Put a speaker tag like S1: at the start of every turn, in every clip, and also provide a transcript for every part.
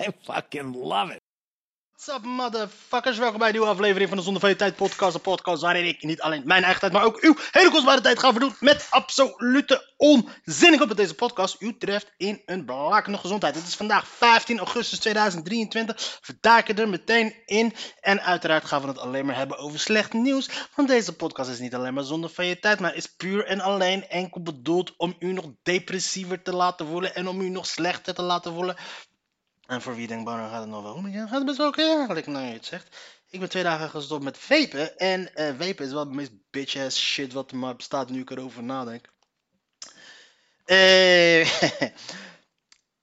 S1: I fucking love it.
S2: What's up, motherfuckers? Welkom bij een nieuwe aflevering van de Zonder Tijd podcast. Een podcast waarin ik niet alleen mijn eigen tijd, maar ook uw hele kostbare tijd ga verdoen met absolute onzin. Ik hoop dat deze podcast u treft in een blakende gezondheid. Het is vandaag 15 augustus 2023. Verdaken er meteen in. En uiteraard gaan we het alleen maar hebben over slecht nieuws. Want deze podcast is niet alleen maar zonder van je tijd, maar is puur en alleen enkel bedoeld om u nog depressiever te laten voelen en om u nog slechter te laten voelen. En voor wie denkt, Barno, gaat het nog wel om? Ja, gaat het best wel oké eigenlijk, nou je het zegt. Ik ben twee dagen gestopt met vapen. En eh vapen is wel de meest bitch-ass shit wat er maar bestaat nu ik erover nadenk. Eh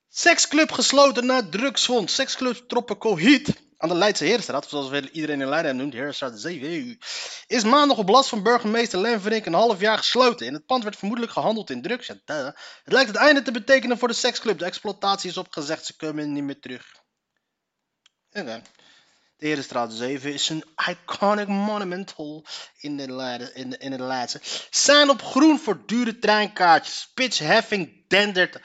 S2: Seksclub gesloten na drugsvond. Seksclub Tropical Heat aan de Leidse Herenstraat, zoals iedereen in Leiden noemt, Herenstraat 7, is maandag op last van burgemeester Len Verink een half jaar gesloten. In het pand werd vermoedelijk gehandeld in drugs. Het lijkt het einde te betekenen voor de seksclub. De exploitatie is opgezegd, ze komen niet meer terug. De Herenstraat 7 is een iconic monumental in, de Leiden, in, de, in Leidse. Zijn op groen voor dure treinkaartjes. Spitsheffing dendert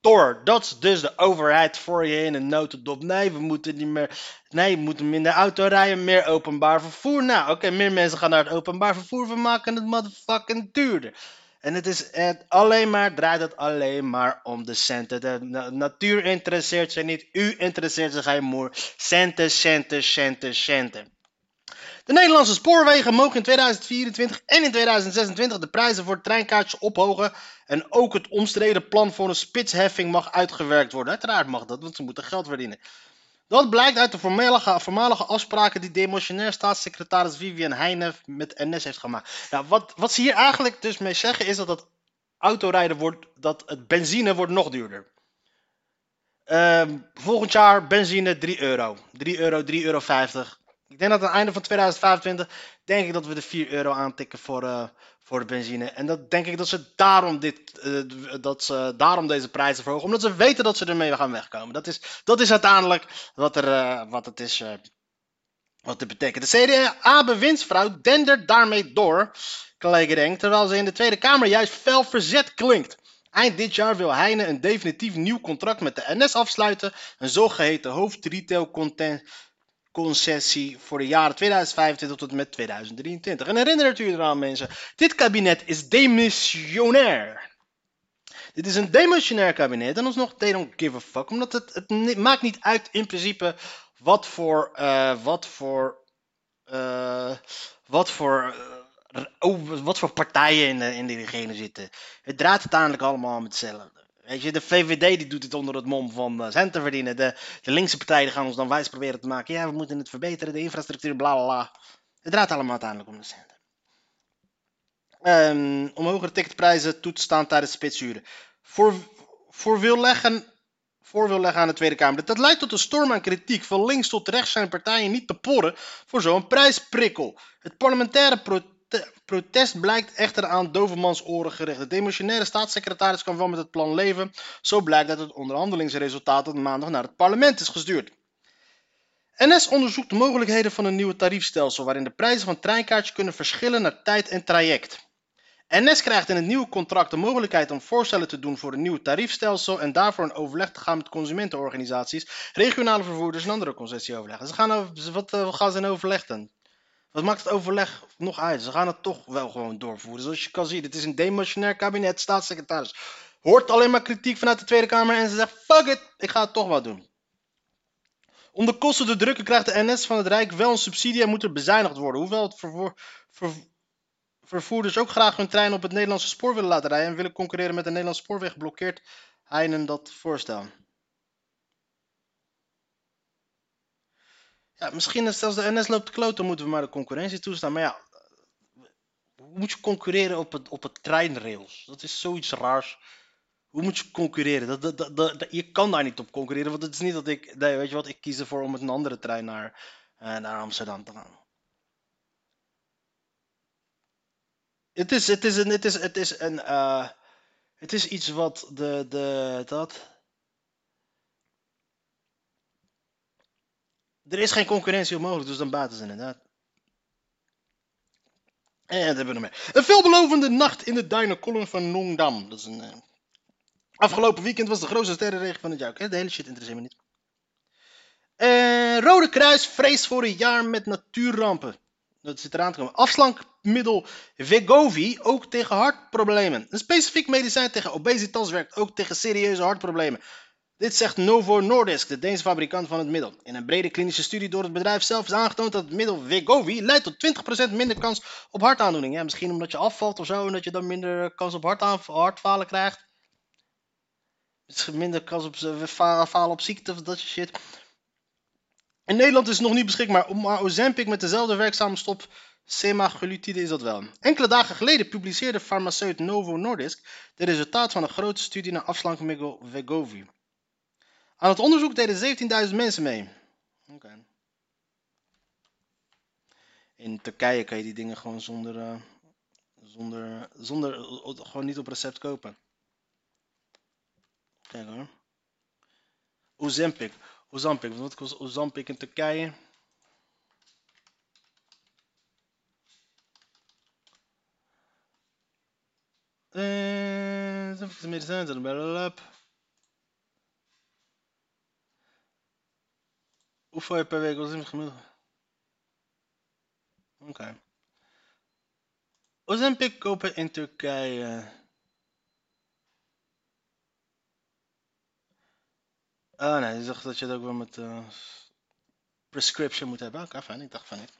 S2: door. Dat is dus de overheid voor je in een notendop. Nee, we moeten niet meer. Nee, we moeten minder auto rijden, meer openbaar vervoer. Nou, oké, meer mensen gaan naar het openbaar vervoer. We maken het motherfucking duurder. En het is het alleen maar, draait het alleen maar om de centen. De na- natuur interesseert zich niet, u interesseert zich geen moer. Centen, centen, centen, centen. De Nederlandse spoorwegen mogen in 2024 en in 2026 de prijzen voor treinkaartjes ophogen. En ook het omstreden plan voor een spitsheffing mag uitgewerkt worden. Uiteraard mag dat, want ze moeten geld verdienen. Dat blijkt uit de voormalige, afspraken die demotionair staatssecretaris Vivian Heijnen met NS heeft gemaakt. Nou, wat, wat ze hier eigenlijk dus mee zeggen is dat het autorijden wordt, dat het benzine wordt nog duurder. Ehm, volgend jaar benzine 3 euro. 3 euro, 3,50 euro. Ik denk dat aan het einde van 2025 denk ik dat we de 4 euro aantikken voor, eh, voor de benzine. En dat denk ik dat ze daarom, dit, eh, dat ze daarom deze prijzen verhogen. Omdat ze weten dat ze ermee gaan wegkomen. Dat is, dat is uiteindelijk wat, er, eh, wat het is. wat dit betekent. De CDA-bewindsvrouw dendert daarmee door, collega Denk, terwijl ze in de Tweede Kamer juist fel verzet klinkt. Eind dit jaar wil Heine een definitief nieuw contract met de NS afsluiten, een zogeheten hoofdretail content concessie voor de jaren 2025 tot en met 2023. En herinnert u eraan mensen, dit kabinet is demissionair. Dit is een demissionair kabinet en alsnog, they don't give a fuck. Omdat het, het maakt niet uit in principe wat voor, eh, wat voor, eh, wat voor, eh, wat voor partijen in de, in zitten. Het draait uiteindelijk allemaal om hetzelfde. Weet je, de VVD die doet het onder het mom van centen verdienen. De, de linkse partijen gaan ons dan wijs proberen te maken. Ja, we moeten het verbeteren, de infrastructuur, bla. Het draait allemaal uiteindelijk om de centen. Ehm, om hogere ticketprijzen toe te staan tijdens spitsuren. Voor, voor wil leggen voor wil leggen aan de Tweede Kamer. Dat leidt tot een storm aan kritiek. Van links tot rechts zijn partijen niet te porren voor zo'n prijsprikkel. Het parlementaire prote- protest blijkt echter aan dovermans oren gericht. De demissionaire staatssecretaris kan wel met het plan leven. Zo blijkt uit het onderhandelingsresultaat dat maandag naar het parlement is gestuurd. NS onderzoekt de mogelijkheden van een nieuwe tariefstelsel waarin de prijzen van treinkaartjes kunnen verschillen naar tijd en traject. NS krijgt in het nieuwe contract de mogelijkheid om voorstellen te doen voor een nieuw tariefstelsel en daarvoor in overleg te gaan met consumentenorganisaties, regionale vervoerders en andere concessieoverleggen. Ze gaan over, wat eh, gaan ze in overleg dan? Wat maakt het overleg nog uit? Ze gaan het toch wel gewoon doorvoeren. Zoals je kan zien, het is een demissionair kabinet, staatssecretaris. Hoort alleen maar kritiek vanuit de Tweede Kamer en ze zegt, fuck it, ik ga het toch wel doen. Om de kosten te drukken krijgt de NS van het Rijk wel een subsidie en moet er bezuinigd worden. Hoewel het vervoer, ver- vervoerders ook graag hun trein op het Nederlandse spoor willen laten rijden en willen concurreren met de Nederlandse spoorweg, blokkeert Heinen dat voorstel. Ja, misschien als zelfs de NS loopt te kloten, moeten we maar de concurrentie toestaan. Maar ja, hoe moet je concurreren op het, op het treinrails? Dat is zoiets raars. Hoe moet je concurreren? Dat, dat, dat, je kan daar niet op concurreren, want het is niet dat ik, weet je wat, ik kies ervoor om met een andere trein naar, eh, naar Amsterdam te gaan. Het is, het is een, het is, het is een, eh, het is iets wat de, de, dat. Er is geen concurrentie onmogelijk, dus dan baten ze inderdaad. En dat hebben we nog meer. Een veelbelovende nacht in de duinen van Nongdam. Dat is een, eh, Afgelopen weekend was de grootste sterrenregen van het jaar. De hele shit interesseert me niet. Eh, Rode Kruis vreest voor een jaar met natuurrampen. Dat zit eraan te komen. Afslankmiddel Vegovi ook tegen hartproblemen. Een specifiek medicijn tegen obesitas werkt ook tegen serieuze hartproblemen. Dit zegt Novo Nordisk, de Deense fabrikant van het middel. In een brede klinische studie door het bedrijf zelf is aangetoond dat het middel Vegovi leidt tot 20% minder kans op hartaandoening. Ja, misschien omdat je afvalt of zo en dat je dan minder kans op hartfalen krijgt. Minder kans op fa- falen op ziekte of dat soort shit. In Nederland is het nog niet beschikbaar, maar Ozempic met dezelfde werkzame stop semaglutide is dat wel. Enkele dagen geleden publiceerde farmaceut Novo Nordisk de resultaat van een grote studie naar afslankmiddel Vegovi. Aan het onderzoek deden 17.000 mensen mee. In Turkije kan je die dingen gewoon zonder, eh, zonder, zonder, eh, gewoon niet op recept kopen. Kijk hoor. Ozempic. Ozempic. Wat kost Ozempic in Turkije? Eh, zit er bij op. Hoeveel je per week Ozempic gemiddeld? Oké. Ozempic kopen in Turkije. Ah nee, je zegt dat je het ook wel met eh, prescription moet hebben. Oké, fijn, ik dacht van niet.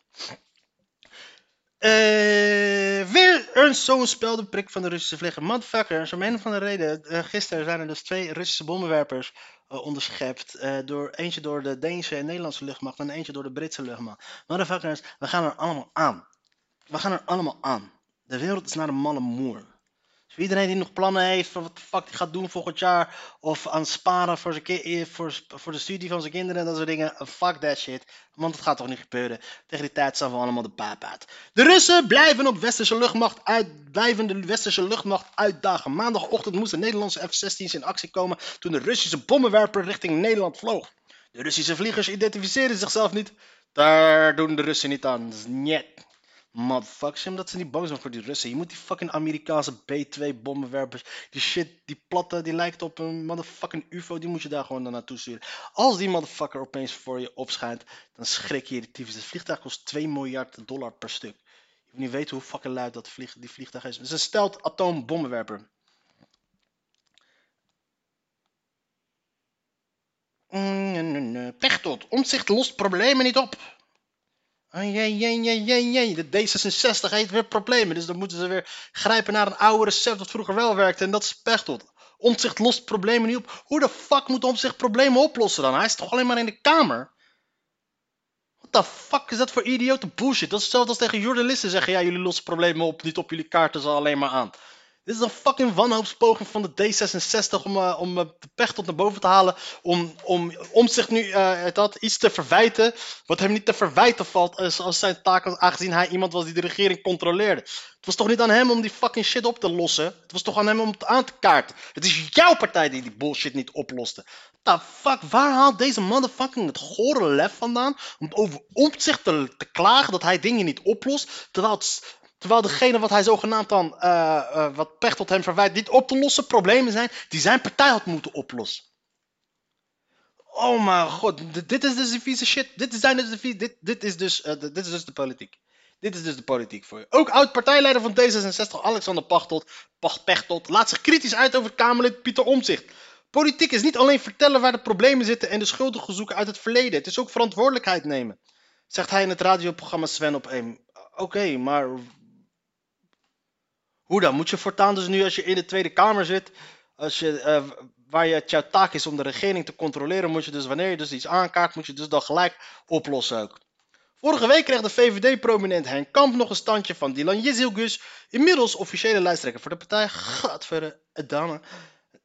S2: Eh, weer een zo'n speldeprik van de Russische vliegen. Motherfuckers, om een of reden. eh, gisteren zijn er dus twee Russische bommenwerpers onderschept. eh, door, eentje door de Deense en Nederlandse luchtmacht en eentje door de Britse luchtmacht. Motherfuckers, we gaan er allemaal aan. We gaan er allemaal aan. De wereld is naar de malle moer. Dus iedereen die nog plannen heeft van wat de fuck hij gaat doen volgend jaar. Of aan sparen voor, eh, voor, voor de studie van zijn kinderen en dat soort dingen. eh, Fuck that shit. Want het gaat toch niet gebeuren. Tegen die tijd zijn we allemaal de paap uit. De Russen blijven op westerse luchtmacht de westerse luchtmacht uitdagen. Maandagochtend moest de Nederlandse F-16's in actie komen toen de Russische bommenwerper richting Nederland vloog. De Russische vliegers identificeerden zichzelf niet. Daar doen de Russen niet aan. Dus niet. Motherfuckers, omdat ze niet bang zijn voor die Russen. Je moet die fucking Amerikaanse B-2 bommenwerpers, die shit, die platte, die lijkt op een motherfucking UFO, die moet je daar gewoon naartoe sturen. Als die motherfucker opeens voor je opschijnt, dan schrik je de tyfus. Het vliegtuig kost 2 miljard dollar per stuk. Je moet niet weten hoe fucking luid dat vlieg, die vliegtuig is. Het is een stelt atoombommenwerper. Mm, nee. Pechtold, omzicht lost problemen niet op. Ah, jee, jee. De D66 heeft weer problemen. Dus dan moeten ze weer grijpen naar een oude recept dat vroeger wel werkte. En dat is Pechtold. Omzicht lost problemen niet op. Hoe de fuck moet Omzicht problemen oplossen dan? Hij is toch alleen maar in de kamer? What the fuck is dat voor idiote bullshit? Dat is hetzelfde als tegen journalisten zeggen. Ja, jullie lossen problemen op. Niet op jullie kaarten, ze alleen maar aan. Dit is een fucking wanhoopspoging van de D66 om, eh, om eh, de Pechtold naar boven te halen. Om, om, om zich nu eh, dat, iets te verwijten. Wat hem niet te verwijten valt als, als zijn taak, aangezien hij iemand was die de regering controleerde. Het was toch niet aan hem om die fucking shit op te lossen? Het was toch aan hem om het aan te kaarten? Het is jouw partij die die bullshit niet oploste. Fuck, waar haalt deze motherfucking het gore lef vandaan? Om over omzicht te, te klagen dat hij dingen niet oplost. Terwijl het Terwijl degene wat hij zogenaamd dan, eh, eh, wat Pechtold hem verwijt, niet op te lossen problemen zijn die zijn partij had moeten oplossen. Oh mijn god, dit is dus de vieze shit. Dit zijn dus de vie- dit, dit, is dus, eh, dit is dus de politiek. Dit is dus de politiek voor je. Ook oud-partijleider van D66, Alexander Pechtold, Pacht- Pechtold, laat zich kritisch uit over Kamerlid Pieter Omtzigt. Politiek is niet alleen vertellen waar de problemen zitten en de schuldigen zoeken uit het verleden. Het is ook verantwoordelijkheid nemen. Zegt hij in het radioprogramma Sven op 1. Oké, maar hoe dan? Moet je voortaan dus nu als je in de Tweede Kamer zit, als je, eh, waar je, het jouw taak is om de regering te controleren, moet je dus wanneer je dus iets aankaart, moet je dus dan gelijk oplossen ook. Vorige week kreeg de VVD-prominent Henk Kamp nog een standje van Dylan Jezilgus, inmiddels officiële lijsttrekker voor de partij. Gadverdamme.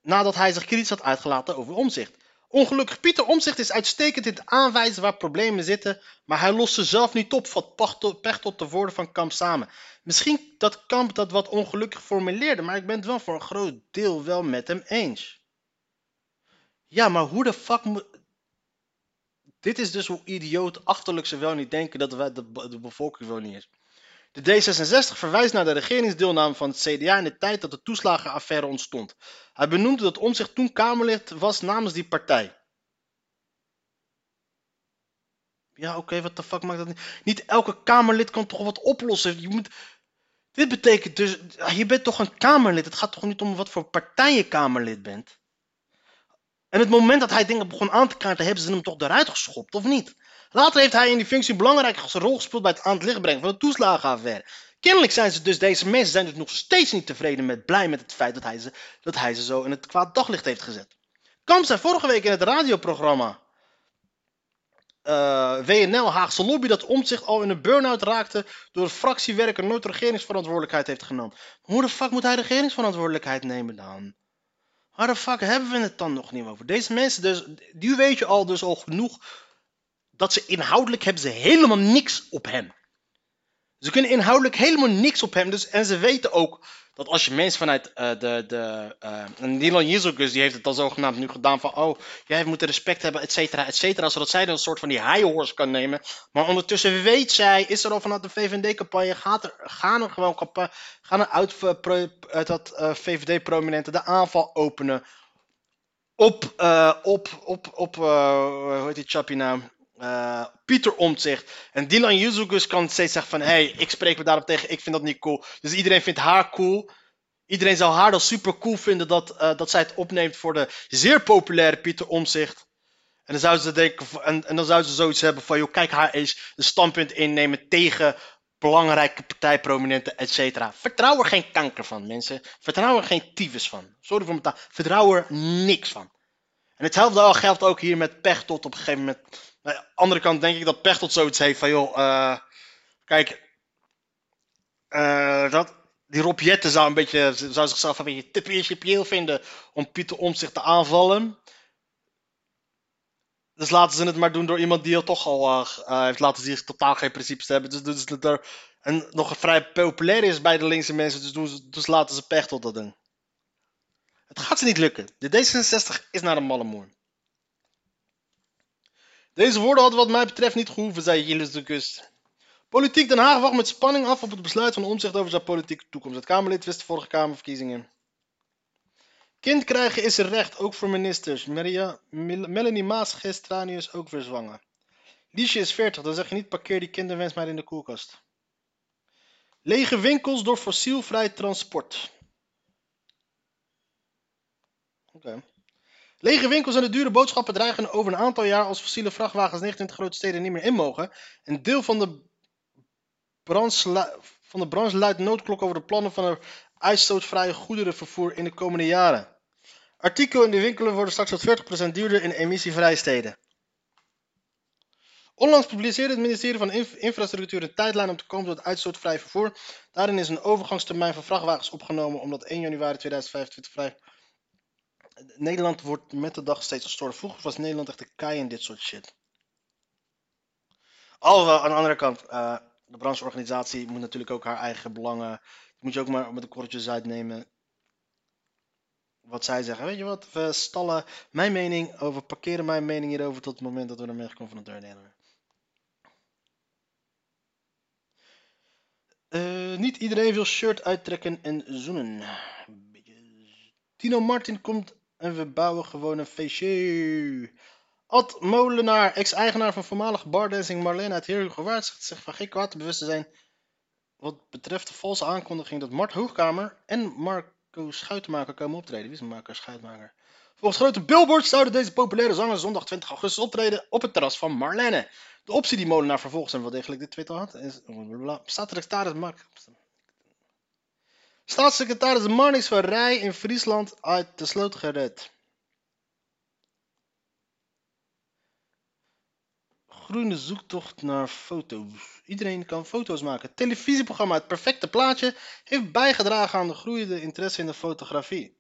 S2: nadat hij zich kritisch had uitgelaten over omzicht. Ongelukkig Pieter Omzicht is uitstekend in het aanwijzen waar problemen zitten, maar hij lost ze zelf niet op, vat Pechtold tot de woorden van Kamp samen. Misschien dat Kamp dat wat ongelukkig formuleerde, maar ik ben het wel voor een groot deel wel met hem eens. Ja, maar hoe de fuck moet... Dit is dus hoe idioot achterlijk ze wel niet denken dat de bevolking wel niet is. De D66 verwijst naar de regeringsdeelname van het CDA in de tijd dat de toeslagenaffaire ontstond. Hij benoemde dat Omtzigt toen Kamerlid was namens die partij. Ja, oké, wat de fuck maakt dat niet? Niet elke Kamerlid kan toch wat oplossen. Je moet... Dit betekent dus, je bent toch een Kamerlid. Het gaat toch niet om wat voor partij je Kamerlid bent? En het moment dat hij dingen begon aan te kaarten, hebben ze hem toch eruit geschopt, of niet? Later heeft hij in die functie een belangrijke rol gespeeld bij het aan het licht brengen van de toeslagenaffaire. Kennelijk zijn ze dus, deze mensen zijn dus nog steeds niet tevreden met, blij met het feit dat hij ze, dat hij ze zo in het kwaad daglicht heeft gezet. Kamp zei vorige week in het radioprogramma eh, WNL Haagse Lobby dat Omtzigt al in een burn-out raakte door fractiewerker nooit regeringsverantwoordelijkheid heeft genomen. hoe de fuck moet hij regeringsverantwoordelijkheid nemen dan? Waar de fuck hebben we het dan nog niet over? Deze mensen dus, die weet je al dus al genoeg dat ze inhoudelijk hebben ze helemaal niks op hem. Ze kunnen inhoudelijk helemaal niks op hem. Dus, en ze weten ook dat als je mensen vanuit uh, de. de uh, die heeft het al zogenaamd nu gedaan van. Oh, jij moet respect hebben, et cetera, et cetera. Zodat zij dan een soort van die high horse kan nemen. Maar ondertussen weet zij, is er al vanuit de VVD-campagne. Gaan er gewoon gaan er uit, uit dat VVD-prominenten de aanval openen. Op, op, op, op, hoe heet die chappie nou? Uh, Pieter Omtzigt. En Dylan Yuzugus kan steeds zeggen van... hey, ik spreek me daarop tegen, ik vind dat niet cool. Dus iedereen vindt haar cool. Iedereen zou haar dan super cool vinden dat, uh, dat zij het opneemt voor de zeer populaire Pieter Omtzigt. En dan zouden ze denken, en, dan zouden ze zoiets hebben van, joh, kijk haar eens een standpunt innemen tegen belangrijke partijprominenten, et cetera. Vertrouw er geen kanker van, mensen. Vertrouw er geen tyfus van. Sorry voor mijn taal. Vertrouw er niks van. En hetzelfde geldt ook hier met Pechtold op een gegeven moment. Aan de andere kant denk ik dat Pechtold zoiets heeft van, joh, uh, kijk, uh, dat, die Rob Jetten zou, een beetje, zou zichzelf een beetje te principieel vinden om Pieter Omtzigt te aanvallen. Dus laten ze het maar doen door iemand die al toch al uh, heeft laten zien totaal geen principes te hebben. Dus, dus, dus er, en nog vrij populair is bij de linkse mensen, dus, dus laten ze Pechtold dat doen. Het gaat ze niet lukken. De D66 is naar de malle moer. Deze woorden hadden wat mij betreft niet gehoeven, zei Gilles de Kust. Politiek Den Haag wacht met spanning af op het besluit van omzicht over zijn politieke toekomst. Het Kamerlid wist de vorige Kamerverkiezingen. Kind krijgen is een recht, ook voor ministers. Maria, Melanie Maas Gestranius ook weer zwanger. Liesje is 40, dan zeg je niet parkeer die kinderwens maar in de koelkast. Lege winkels door fossielvrij transport. Oké. Lege winkels en de dure boodschappen dreigen over een aantal jaar als fossiele vrachtwagens 29 grote steden niet meer in mogen. Een deel van de van de branche luidt noodklok over de plannen van een uitstootvrije goederenvervoer in de komende jaren. Artikel in de winkelen worden straks tot 40% duurder in emissievrije steden. Onlangs publiceerde het ministerie van Infrastructuur een tijdlijn om te komen tot uitstootvrij vervoer. Daarin is een overgangstermijn voor vrachtwagens opgenomen omdat 1 januari 2025 vrij Nederland wordt met de dag steeds gestoord. Vroeger was Nederland echt een kei in dit soort shit. Alhoewel, aan de andere kant, uh, de brancheorganisatie moet natuurlijk ook haar eigen belangen. moet je ook maar met de korreltjes uitnemen. Wat zij zeggen. Weet je wat, we stallen mijn mening over, parkeren mijn mening hierover tot het moment dat we ermee geconfronteerd worden. Uh, niet iedereen wil shirt uittrekken en zoenen. Tino Martin komt en we bouwen gewoon een feestje. Ad Molenaar, ex-eigenaar van voormalig bardancing Marlene uit Heerhugowaard, zegt zich van geen kwaad te bewust te zijn wat betreft de valse aankondiging dat Mart Hoogkamer en Marco Schuitenmaker komen optreden. Wie is Marco Schuitenmaker? Volgens grote billboards zouden deze populaire zangers zondag 20 augustus optreden op het terras van Marlene. De optie die Molenaar vervolgens en wel degelijk de Twitter had, is... Staatssecretaris Mark... Staatssecretaris Marnix van Rij in Friesland uit de sloot gered. Groene zoektocht naar foto's. Iedereen kan foto's maken. Televisieprogramma Het Perfecte Plaatje heeft bijgedragen aan de groeiende interesse in de fotografie.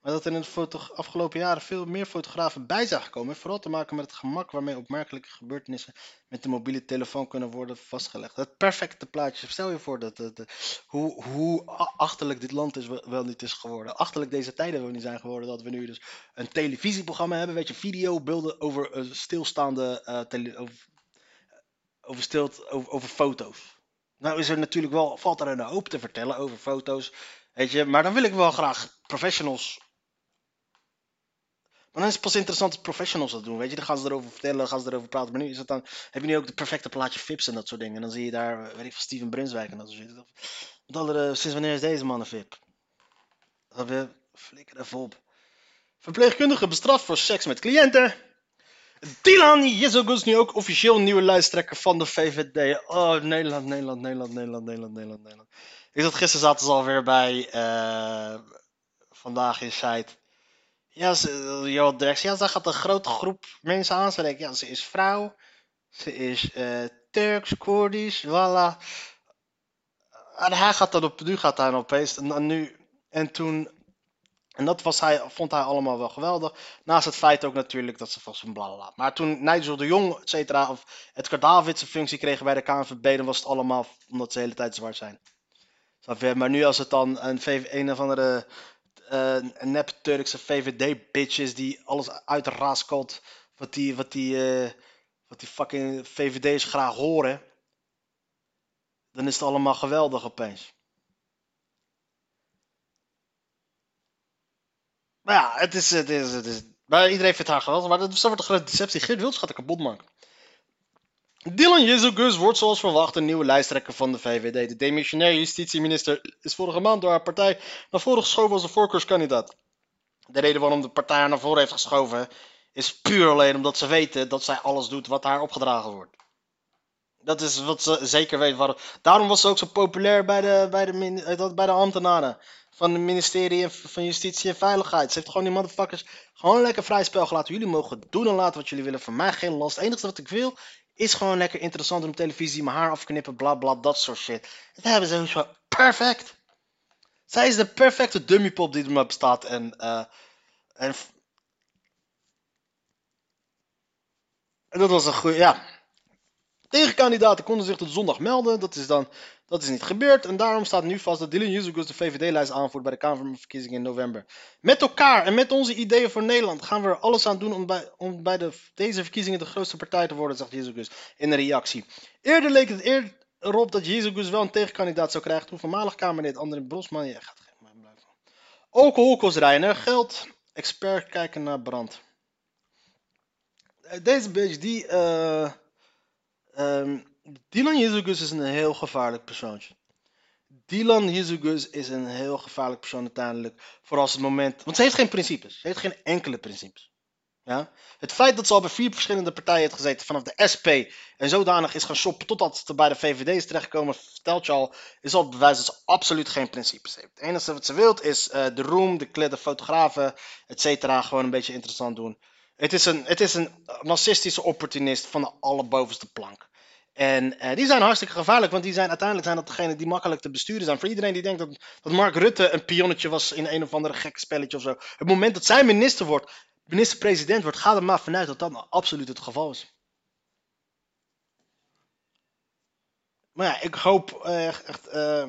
S2: Maar dat er in de afgelopen jaren veel meer fotografen bij zijn gekomen. Heeft vooral te maken met het gemak waarmee opmerkelijke gebeurtenissen met de mobiele telefoon kunnen worden vastgelegd. Het perfecte plaatje. Stel je voor dat, dat- hoe, hoe achterlijk dit land is wel, niet is geworden. Achterlijk deze tijden wel niet zijn geworden. Dat we nu dus een televisieprogramma hebben. Weet je, videobeelden over eh, stilstaande eh, tele, over, over, stilt, over, over foto's. Nou is er natuurlijk wel, valt er een hoop te vertellen over foto's. Weet je, maar dan wil ik wel graag professionals. Maar dan is het pas interessant als professionals dat doen. Weet je, dan gaan ze erover vertellen, gaan ze erover praten. Maar nu is het dan, heb je nu ook de perfecte plaatje Vips en dat soort dingen. En dan zie je daar, weet ik van Steven Brunswijk en dat soort. Met andere, sinds wanneer is deze man een Vip? Dat we flikker even op. Verpleegkundige bestraft voor seks met cliënten. Dylan Jezogus nu ook officieel nieuwe lijsttrekker van de VVD. Oh, Nederland, Nederland, Nederland, Nederland, Nederland, Nederland, Nederland. Ik zat gisteren zaten ze alweer bij eh, vandaag in site. Ja, ze, Johan Derks. Ja, gaat een grote groep mensen aanspreken. Ja, ze is vrouw. Ze is eh, Turks, Koerdisch, voilà. En hij gaat dan op, nu gaat hij dan opeens, en, nu, en toen, en dat was hij, vond hij allemaal wel geweldig. Naast het feit ook natuurlijk dat ze vast een bla Maar toen Nigel de Jong, et cetera, of Davids een functie kregen bij de KNVB, dan was het allemaal omdat ze de hele tijd zwart zijn. Maar nu als het dan een, een of andere eh, een nep Turkse VVD-bitch is die alles uitraskelt wat die, wat die, eh, wat die fucking VVD's graag horen, dan is het allemaal geweldig opeens. Maar ja, het is, het is, het is, maar iedereen vindt haar geweldig, maar dat, wordt een grote deceptie. Geert Wilders gaat er kapot maken. Dylan Jezogus wordt zoals verwacht een nieuwe lijsttrekker van de VVD. De demissionair justitieminister is vorige maand door haar partij naar voren geschoven als een voorkeurskandidaat. De reden waarom de partij haar naar voren heeft geschoven is puur alleen omdat ze weten dat zij alles doet wat haar opgedragen wordt. Dat is wat ze zeker weet. Waarom. Daarom was ze ook zo populair bij de, bij de, eh, bij de ambtenaren van het ministerie van Justitie en Veiligheid. Ze heeft gewoon die motherfuckers gewoon lekker vrij spel gelaten. Jullie mogen doen en laten wat jullie willen. Voor mij geen last. Het enige wat ik wil is gewoon lekker interessant op televisie. Mijn haar afknippen, bla bla, dat soort shit. Dat hebben ze zo perfect. Zij is de perfecte dummypop die er maar bestaat. En, eh, en, en dat was een goede, ja. Tegenkandidaten konden zich tot zondag melden. Dat is dan dat is niet gebeurd. En daarom staat nu vast dat Dylan Jezus de VVD-lijst aanvoert bij de Kamerverkiezingen in november. Met elkaar en met onze ideeën voor Nederland gaan we er alles aan doen om bij, om bij de, deze verkiezingen de grootste partij te worden, zegt Jezus in een reactie. Eerder leek het eer erop dat Jezus wel een tegenkandidaat zou krijgen toen voormalig Kamerlid André Brosman... Ja, gaat geen blijven. Alcoholkostrijner, geld, expert kijken naar brand. Eh, Deze bitch die... Ehm, Dylan Jezus is een heel gevaarlijk persoontje. Dylan Jezus is een heel gevaarlijk persoon uiteindelijk. Voor als het moment. Want ze heeft geen principes. Ze heeft geen enkele principes. Ja? Het feit dat ze al bij vier verschillende partijen heeft gezeten. Vanaf de SP. En zodanig is gaan shoppen. Totdat ze bij de VVD is terechtgekomen. Vertelt je al. Is al bewijs dat ze absoluut geen principes heeft. Het enige wat ze wilt is eh, de room, de, kle- de fotografen. Et cetera. Gewoon een beetje interessant doen. Het is een, het is een narcistische opportunist van de allerbovenste plank. En eh, die zijn hartstikke gevaarlijk, want die zijn uiteindelijk zijn dat degene die makkelijk te besturen zijn. Voor iedereen die denkt dat, dat Mark Rutte een pionnetje was in een of andere gek spelletje of zo. Het moment dat zij minister wordt, minister-president wordt, ga er maar vanuit dat dat absoluut het geval is. Maar ja, ik hoop eh, echt. eh,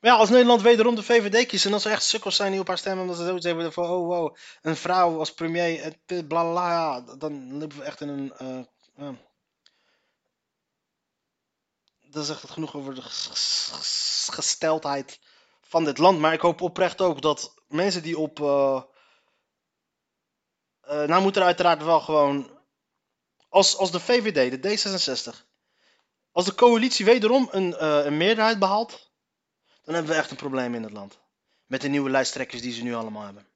S2: maar ja, als Nederland wederom de VVD kiest en als er echt sukkels zijn die op haar stemmen, omdat ze zoiets hebben van, oh wow, een vrouw als premier, bla bla dan lopen we echt in een. Dat zegt het genoeg over de ges- ges- gesteldheid van dit land. Maar ik hoop oprecht ook dat mensen die op. eh, eh, nou moet er uiteraard wel gewoon. Als, als de VVD, de D66. Als de coalitie wederom een, eh, een meerderheid behaalt. Dan hebben we echt een probleem in het land. Met de nieuwe lijsttrekkers die ze nu allemaal hebben.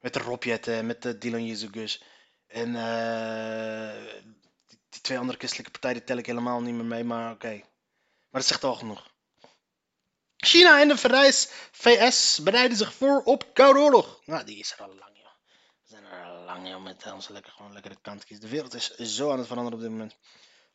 S2: Met de Robjetten, met de Dylan Jezus. En die, twee andere christelijke partijen tel ik helemaal niet meer mee, maar oké. Maar dat zegt al genoeg. China en de Verijs VS bereiden zich voor op koude oorlog. Nou, die is er al lang, joh. We zijn er al lang, joh, met ons lekker, gewoon lekker de kant kiezen. De wereld is zo aan het veranderen op dit moment.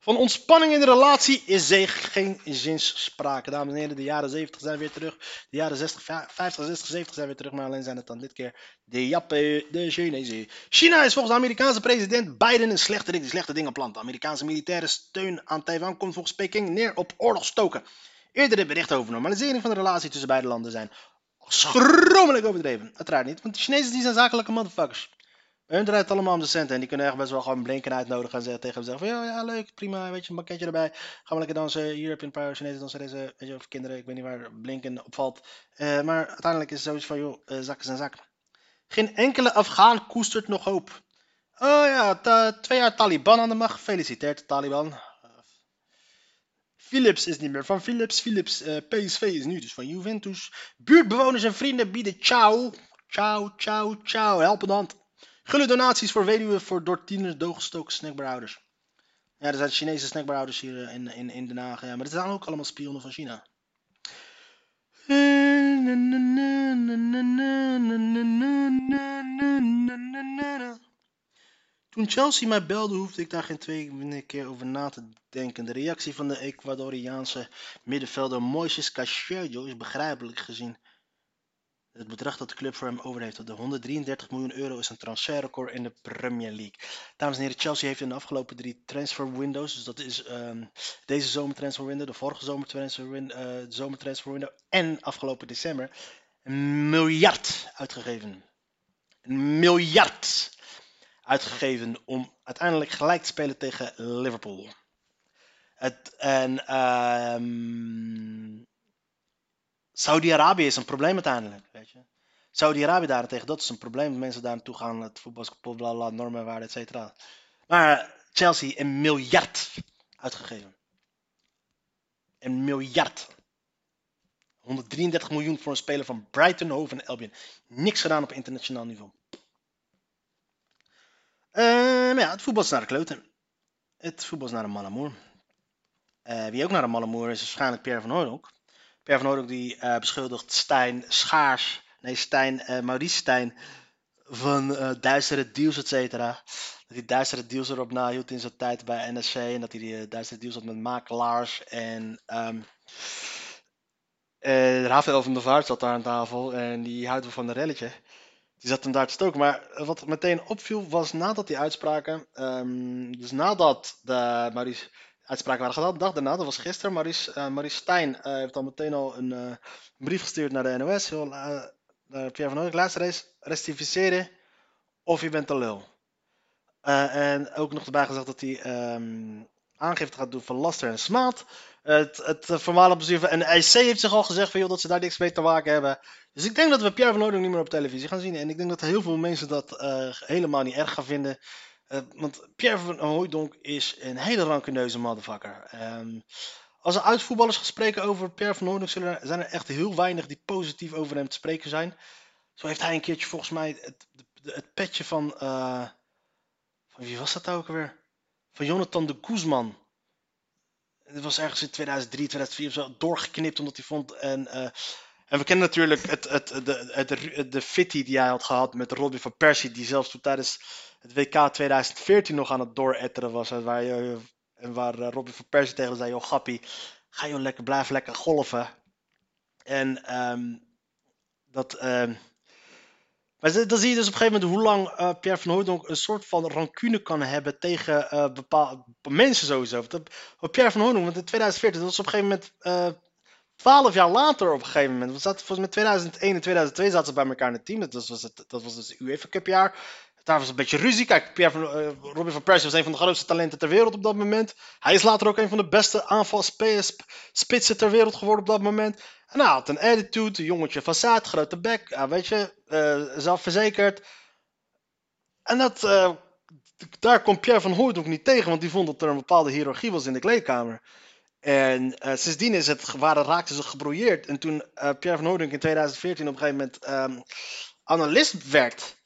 S2: Van ontspanning in de relatie is er geen zinssprake. Dames en heren, de jaren 70 zijn weer terug. De jaren 60, 50, 60, 70 zijn weer terug. Maar alleen zijn het dan dit keer de Jappen, de Chinezen. China is volgens de Amerikaanse president Biden een slechte, slechte dingen plant. Amerikaanse militaire steun aan Taiwan komt volgens Peking neer op oorlogstoken. Eerdere berichten over normalisering van de relatie tussen beide landen zijn schromelijk overdreven. Uiteraard niet, want de Chinezen die zijn zakelijke motherfuckers. Hun draait allemaal om de centen en die kunnen echt best wel gewoon Blinken uitnodigen en zeggen tegen hem zeggen van ja, ja leuk, prima, weet je, een pakketje erbij. Gaan we lekker dansen, een paar Chinese danseressen, weet je, of kinderen, ik weet niet waar Blinken opvalt. Uh, maar uiteindelijk is het zoiets van joh, uh, zakken zijn zak. Geen enkele Afghaan koestert nog hoop. Oh ja, twee jaar Taliban aan de macht, gefeliciteerd Taliban. Philips is niet meer van Philips. Philips PSV is nu dus van Juventus. Buurtbewoners en vrienden bieden ciao. Ciao, ciao, ciao. Helpende hand. Gulle donaties voor weduwen voor door tieners doorgestoken snackbarouders. Ja, er zijn Chinese snackbarouders hier in, in, in Den Haag. Ja, maar het zijn ook allemaal spionnen van China. Toen Chelsea mij belde, hoefde ik daar geen twee keer over na te denken. De reactie van de Ecuadoriaanse middenvelder Moises Caicedo is begrijpelijk gezien het bedrag dat de club voor hem over heeft. De 133 miljoen euro is een transferrecord in de Premier League. Dames en heren, Chelsea heeft in de afgelopen drie transfer windows, dus dat is um, deze zomertransfer window, de vorige zomertransfer win, window en afgelopen december, een miljard uitgegeven. Een miljard uitgegeven om uiteindelijk gelijk te spelen tegen Liverpool. Het, en um, Saudi-Arabië is een probleem uiteindelijk. Weet je. Saudi-Arabië daarentegen, dat is een probleem. Mensen daar naartoe gaan, het voetbalsport, bla bla, normen, waarde, et cetera. Maar Chelsea een miljard uitgegeven. Een miljard. 133 miljoen voor een speler van Brighton, Hove en Albion. Niks gedaan op internationaal niveau. Maar ja, het voetbal is naar de kloten. Het voetbal is naar de Malamoer. Uh, wie ook naar de Malamoer is, is waarschijnlijk Pierre van Hooydonk. Pierre van Hooydonk die uh, beschuldigt Stijn Schaars, nee Stijn, Maurice Stijn, van duistere deals, et cetera. Dat hij duistere deals erop nahield in zijn tijd bij NSC. En dat hij die duistere deals had met makelaars. En um, Rafael van der Vaart zat daar aan tafel. En die houdt wel van een relletje. Die zat hem daar te stoken. Maar wat meteen opviel was nadat die uitspraken. Um, dus nadat de Maurice uitspraken waren gedaan, de dag daarna, dat was gisteren. Maurice, uh, Maurice Stijn uh, heeft al meteen al een uh, brief gestuurd naar de NOS. Heel, Pierre van Hoorn. Laatste race, restificeren of je bent een lul. en ook nog erbij gezegd dat hij um, aangifte gaat doen van laster en smaad. Het, het voormalige bestuur van NEC heeft zich al gezegd dat ze daar niks mee te maken hebben. Dus ik denk dat we Pierre van Hooydonk niet meer op televisie gaan zien. En ik denk dat heel veel mensen dat helemaal niet erg gaan vinden. Uh, want Pierre van Hooydonk is een hele rancuneuze motherfucker. Um, als er uitvoetballers gaan spreken over Pierre van Hooydonk, zijn er echt heel weinig die positief over hem te spreken zijn. Zo heeft hij een keertje volgens mij het, het, petje van, uh, van... Wie was dat ook weer? Van Jonathan de Guzman het was ergens in 2003, 2004 of zo, doorgeknipt omdat hij vond. En, uh, en we kennen natuurlijk het, het, de, het, de fitty die hij had gehad met Robin van Persie, die zelfs toen tijdens het WK 2014 nog aan het dooretteren was. En waar, je, en waar uh, Robin van Persie tegen zei: Joh, grappie, ga je lekker, blijf lekker golven. En um, dat. Um, maar dan zie je dus op een gegeven moment hoe lang uh, Pierre van Hooydonk een soort van rancune kan hebben tegen uh, bepaalde mensen sowieso. Dat, Pierre van Hooydonk, want in 2014, dat was op een gegeven moment uh, 12 jaar later op een gegeven moment. We zaten volgens mij 2001 en 2002 zaten ze bij elkaar in het team. Dat was, het, dat was dus UEFA Cup jaar. Daar was een beetje ruzie. Pierre van, uh, Robin van Persie was een van de grootste talenten ter wereld op dat moment. Hij is later ook een van de beste aanvalspitsen ter wereld geworden op dat moment. En hij had een attitude, een jongetje van zaad, grote bek, weet je, uh, zelfverzekerd. En dat, uh, daar komt Pierre van Hooydonk niet tegen, want die vond dat er een bepaalde hiërarchie was in de kleedkamer. En sindsdien is het, waren, raakten ze gebrouilleerd. En toen Pierre van Hooydonk in 2014 op een gegeven moment um, analist werd,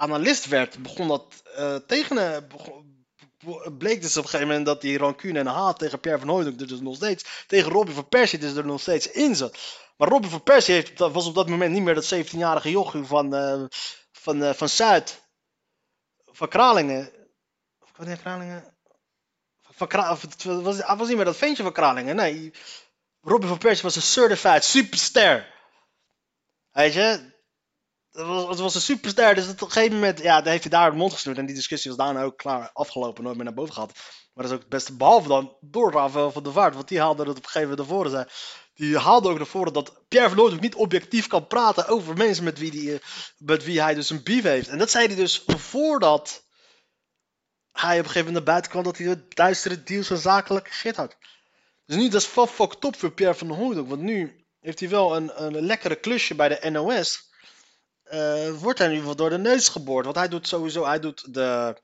S2: analist werd, begon dat tegen, begon, bleek dus op een gegeven moment dat die rancune en haat tegen Pierre van Hooydonk er dus nog steeds, tegen Robin van Persie dus er nog steeds in zat. Maar Robin van Persie heeft, was op dat moment niet meer dat 17-jarige jochie van, uh, van, uh, van Zuid, van Kralingen. Of wanneer Kralingen? van was, hij was niet meer dat ventje van Kralingen. Nee, Robin van Persie was een certified superster. Weet je? Het was, was een superster, dus op een gegeven moment ja, heeft hij daar de mond gesnoerd. En die discussie was daarna ook klaar afgelopen, nooit meer naar boven gehad. Maar dat is ook het beste, behalve dan door Rafael van der Vaart, want die haalde het op een gegeven moment naar voren. Die haalde ook naar voren dat Pierre van Hooydonk niet objectief kan praten over mensen met wie, die, eh, met wie hij dus een beef heeft. En dat zei hij dus voordat hij op een gegeven moment naar buiten kwam dat hij duistere deals en zakelijke shit had. Dus nu, dat is fuck, top voor Pierre van Hooydonk, want nu heeft hij wel een, een lekkere klusje bij de NOS. Eh, wordt hij in ieder geval door de neus geboord. Want hij doet sowieso, hij doet de...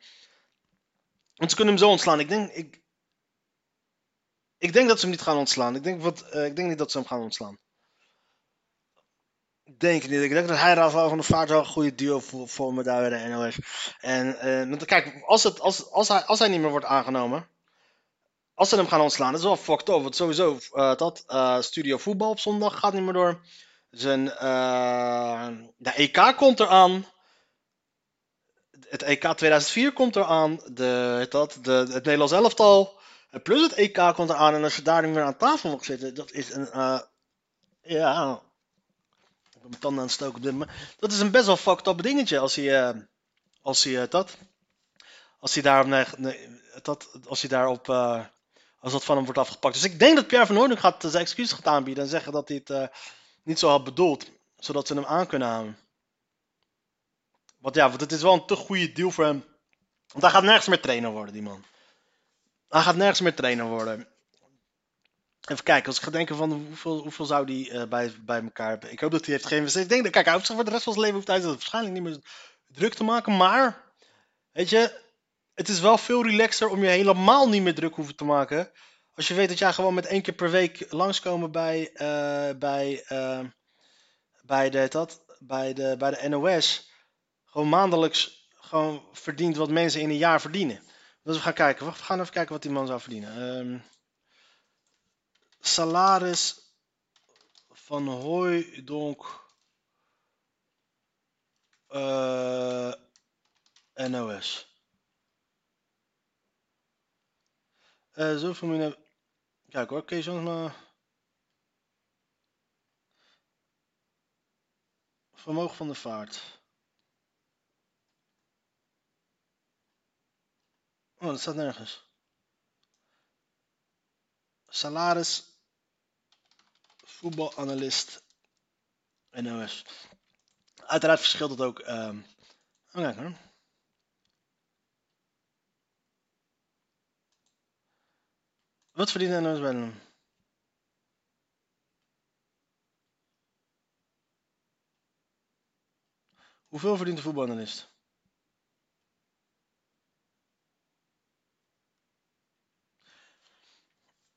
S2: Want ze kunnen hem zo ontslaan. Ik denk, ik, ik denk dat ze hem niet gaan ontslaan. Ik denk, wat, eh, ik denk niet dat ze hem gaan ontslaan. Ik denk niet. Ik denk dat hij Rafael van de Vaart wel een goede duo voor, voor me daar bij de NOS. En eh, kijk, als, het, als, als, hij, als hij niet meer wordt aangenomen. Als ze hem gaan ontslaan, dat is wel fucked up. Sowieso, dat studio voetbal op zondag gaat niet meer door. Zijn, eh, de EK komt eraan. Het EK 2004 komt eraan. De, dat, de, het Nederlands elftal. Plus het EK komt eraan. En als je daar niet meer aan tafel mag zitten, dat is een. eh, ja. Ik ben mijn tanden aan het stoken op dit. Dat is een best wel fucked up dingetje als hij. eh, als hij dat. Als hij daarop. Nee, nee, dat, als hij daarop. eh, als dat van hem wordt afgepakt. Dus ik denk dat Pierre van Hoornik gaat zijn excuses gaat aanbieden. En zeggen dat hij het niet zo had bedoeld. Zodat ze hem aan kunnen houden. Want ja, want het is wel een te goede deal voor hem. Want hij gaat nergens meer trainer worden, die man. Hij gaat nergens meer trainer worden. Even kijken, als ik ga denken van hoeveel, hoeveel zou die eh, bij, bij elkaar hebben. Ik hoop dat hij heeft geen Ik denk dat, kijk, hij hoeft zich voor de rest van zijn leven hoeft hij waarschijnlijk niet meer druk te maken. Maar, weet je, het is wel veel relaxer om je helemaal niet meer druk hoeven te maken. Als je weet dat jij gewoon met één keer per week langskomen bij, eh, bij, eh, bij, de, dat, bij, de, bij de NOS. Gewoon maandelijks gewoon verdient wat mensen in een jaar verdienen. Dus we gaan kijken. We gaan even kijken wat die man zou verdienen. Ehm, salaris van Hooijdonk eh NOS. Eh zoveel miljoen. Kijk hoor, Kees Jones maar. Vermogen van de vaart. Oh, dat staat nergens. Salaris. Voetbalanalist. NOS. Uiteraard verschilt het ook. ehm kijk hoor. Wat verdient de NOS bij? Hoeveel verdient de voetbalanalist?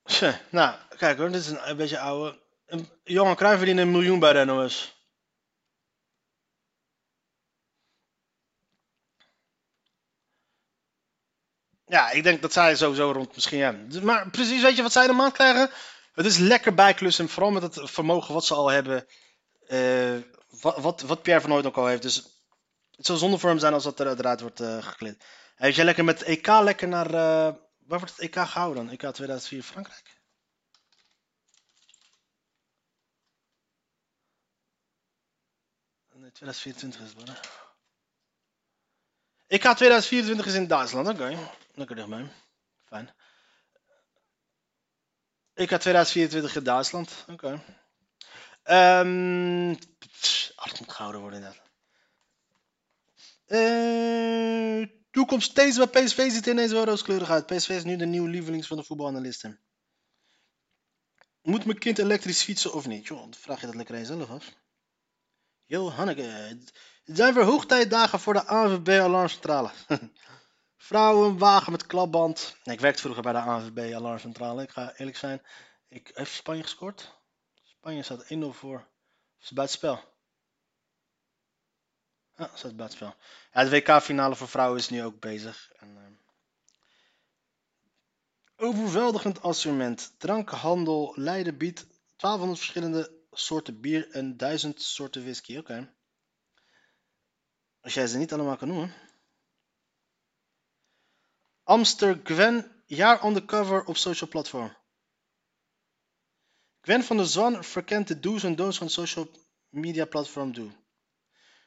S2: Tja, nou, kijk hoor, dit is een, beetje oude. Een, Johan verdient een miljoen bij de NOS. Ja, ik denk dat zij sowieso rond misschien, ja. Dus- Maar precies, weet je wat zij de maand krijgen? Het is lekker bijklussen, vooral met het vermogen wat ze al hebben. eh, wat, wat, wat Pierre van Nooit ook al heeft. Dus het zou zonde voor hem zijn als dat er, eruit wordt eh gekleed. Heeft jij lekker met EK lekker naar... eh, waar wordt het EK gehouden dan? EK 2004 Frankrijk? Nee, 2024 is het hè? EK 2024 is in Duitsland, oké. Lekker dichtbij. Fijn. EK 2024 in Duitsland, oké. Ehm pff, alles moet gehouden worden inderdaad. Eh, toekomst steeds bij PSV ziet er ineens wel rooskleurig uit. PSV is nu de nieuwe lievelings van de voetbalanalisten. Moet mijn kind elektrisch fietsen of niet? Joh, vraag je dat lekker aan jezelf af. Yo, Hanneke. Het zijn weer hoogtijdagen voor de ANVB Alarmcentrale. Vrouwen, wagen met klapband. Ik werkte vroeger bij de ANVB Alarmcentrale. Ik ga eerlijk zijn. Ik, heeft Spanje gescoord? Spanje staat 1-0 voor. Is het buitenspel? Het staat buitenspel. Ja, de WK-finale voor vrouwen is nu ook bezig. En, ehm, Overweldigend assortiment. Drankhandel Leiden biedt 1200 verschillende soorten bier en 1000 soorten whisky. Oké. Als jij ze niet allemaal kan noemen. Amster Gwen jaar undercover op social platform. Gwen van der Zwan verkent de do's en don'ts van social media platform Do.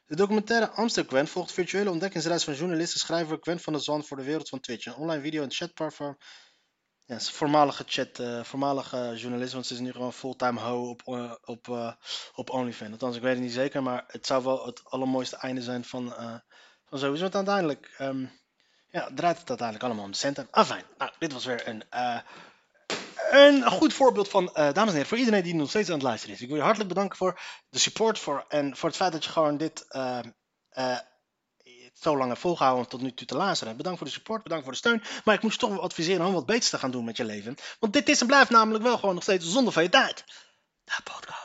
S2: De documentaire Amster Gwen volgt virtuele ontdekkingsreis van journalist en schrijver Gwen van der Zwan voor de wereld van Twitch. Een online video en chatplatform. Ja, is voormalige chat, eh, voormalige journalist, want ze is nu gewoon fulltime ho op, eh, op, eh, op OnlyFans. Althans, ik weet het niet zeker, maar het zou wel het allermooiste einde zijn van, van sowieso. Want uiteindelijk ehm, ja, draait het uiteindelijk allemaal om de centen. Afijn, nou, dit was weer een, eh, een goed voorbeeld van, eh, dames en heren, voor iedereen die nog steeds aan het luisteren is. Ik wil je hartelijk bedanken voor de support voor, en voor het feit dat je gewoon dit eh, zo lang hebt volgehouden om tot nu toe te luisteren. Bedankt voor de support, bedankt voor de steun. Maar ik moet je toch wel adviseren om wat beters te gaan doen met je leven. Want dit is en blijft namelijk wel gewoon nog steeds zonder van je tijd. De podcast.